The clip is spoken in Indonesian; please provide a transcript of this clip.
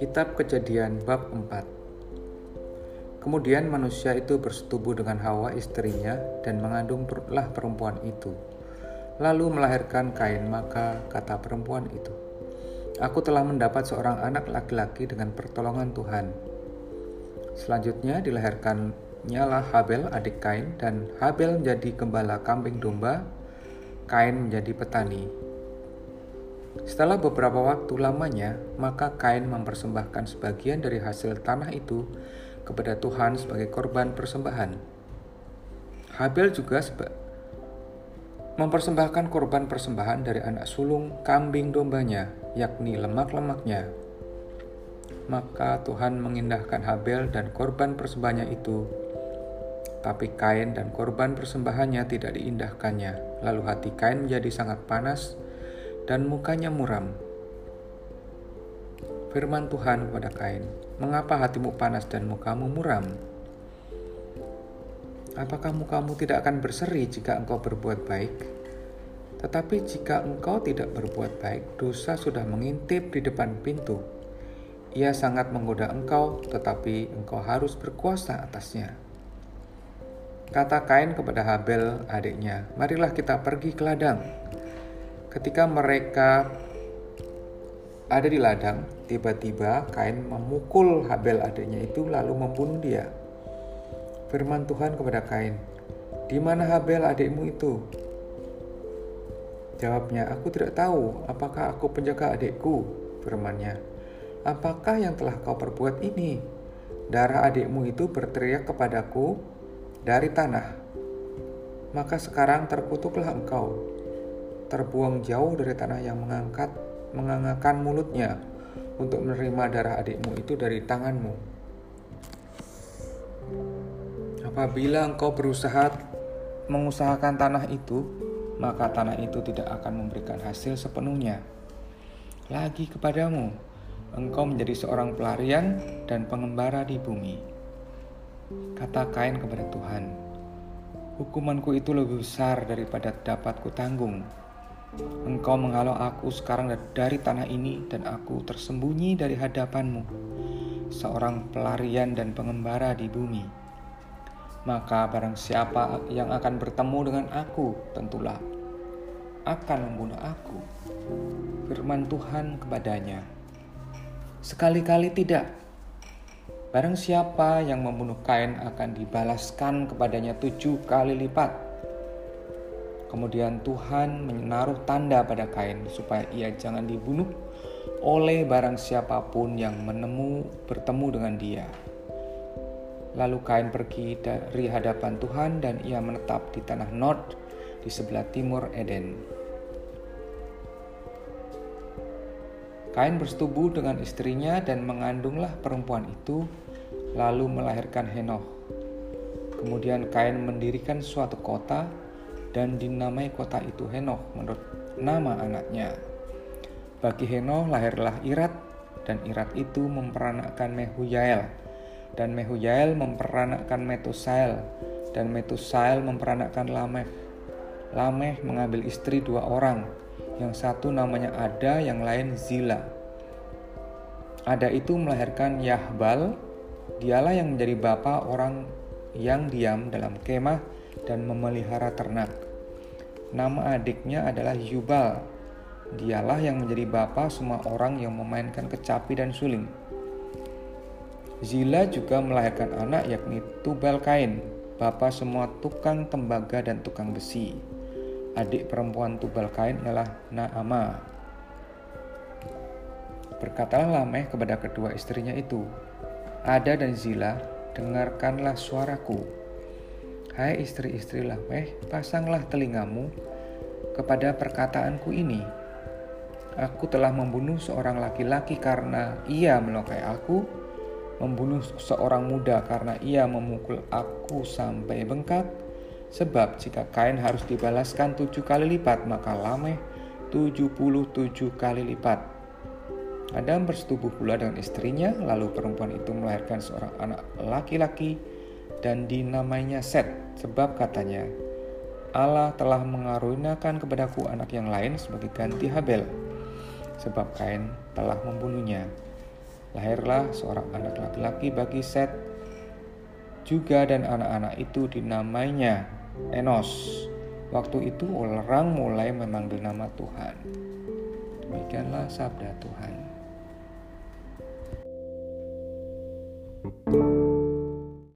Kitab Kejadian bab 4 Kemudian manusia itu bersetubuh dengan Hawa istrinya dan mengandunglah perempuan itu. Lalu melahirkan Kain, maka kata perempuan itu, Aku telah mendapat seorang anak laki-laki dengan pertolongan Tuhan. Selanjutnya dilahirkannya lah Habel adik Kain dan Habel menjadi gembala kambing domba, Kain menjadi petani. Setelah beberapa waktu lamanya, maka Kain mempersembahkan sebagian dari hasil tanah itu kepada Tuhan sebagai korban persembahan. Habel juga seba mempersembahkan korban persembahan dari anak sulung kambing dombanya, yakni lemak-lemaknya. Maka Tuhan mengindahkan Habel dan korban persembahannya itu, tapi Kain dan korban persembahannya tidak diindahkannya. Lalu hati Kain menjadi sangat panas, dan mukanya muram. Firman Tuhan kepada Kain, "Mengapa hatimu panas dan mukamu muram? Apakah mukamu tidak akan berseri jika engkau berbuat baik? Tetapi jika engkau tidak berbuat baik, dosa sudah mengintip di depan pintu. Ia sangat menggoda engkau, tetapi engkau harus berkuasa atasnya." Kata Kain kepada Habel, adiknya, "Marilah kita pergi ke ladang." Ketika mereka ada di ladang, tiba-tiba Kain memukul Habel adiknya itu lalu membunuh dia. Firman Tuhan kepada Kain, "Di mana Habel adikmu itu?" Jawabnya, "Aku tidak tahu. Apakah aku penjaga adikku?" Firmannya, "Apakah yang telah kau perbuat ini? Darah adikmu itu berteriak kepadaku dari tanah. Maka sekarang terkutuklah engkau." terbuang jauh dari tanah yang mengangkat, mengangakan mulutnya untuk menerima darah adikmu itu dari tanganmu. Apabila engkau berusaha mengusahakan tanah itu, maka tanah itu tidak akan memberikan hasil sepenuhnya. Lagi kepadamu, engkau menjadi seorang pelarian dan pengembara di bumi. Kata Kain kepada Tuhan, hukumanku itu lebih besar daripada dapat kutanggung. Engkau menghalau aku sekarang dari tanah ini dan aku tersembunyi dari hadapanmu, seorang pelarian dan pengembara di bumi. Maka barang siapa yang akan bertemu dengan aku tentulah akan membunuh aku. Firman Tuhan kepadanya, Sekali-kali tidak. Barang siapa yang membunuh Kain akan dibalaskan kepadanya tujuh kali lipat Kemudian Tuhan menaruh tanda pada Kain supaya ia jangan dibunuh oleh barang siapa pun yang menemu bertemu dengan dia. Lalu Kain pergi dari hadapan Tuhan dan ia menetap di tanah Nod di sebelah timur Eden. Kain bersetubuh dengan istrinya dan mengandunglah perempuan itu, lalu melahirkan Henoch. Kemudian Kain mendirikan suatu kota dan dinamai kota itu Henoch menurut nama anaknya. Bagi Henoch lahirlah Irat dan Irat itu memperanakkan Mehujael dan Mehujael memperanakkan Metusael dan Metusael memperanakkan Lameh. Lameh mengambil istri dua orang, yang satu namanya Ada, yang lain Zila. Ada itu melahirkan Yahbal, dialah yang menjadi bapa orang yang diam dalam kemah dan memelihara ternak. Nama adiknya adalah Yubal. Dialah yang menjadi bapa semua orang yang memainkan kecapi dan suling. Zila juga melahirkan anak yakni Tubal Kain, bapa semua tukang tembaga dan tukang besi. Adik perempuan Tubal Kain ialah Naama. Berkatalah Lameh kepada kedua istrinya itu, Ada dan Zila, dengarkanlah suaraku Hai istri-istri Lameh, pasanglah telingamu kepada perkataanku ini. Aku telah membunuh seorang laki-laki karena ia melukai aku, membunuh seorang muda karena ia memukul aku sampai bengkak, sebab jika kain harus dibalaskan tujuh kali lipat, maka Lameh tujuh puluh tujuh kali lipat. Adam bersetubuh pula dengan istrinya, lalu perempuan itu melahirkan seorang anak laki-laki dan dinamainya Set sebab katanya Allah telah mengaruniakan kepadaku anak yang lain sebagai ganti Habel, sebab Kain telah membunuhnya. Lahirlah seorang anak laki-laki bagi Set juga dan anak-anak itu dinamainya Enos. Waktu itu orang mulai memanggil nama Tuhan. Demikianlah sabda Tuhan. Thank you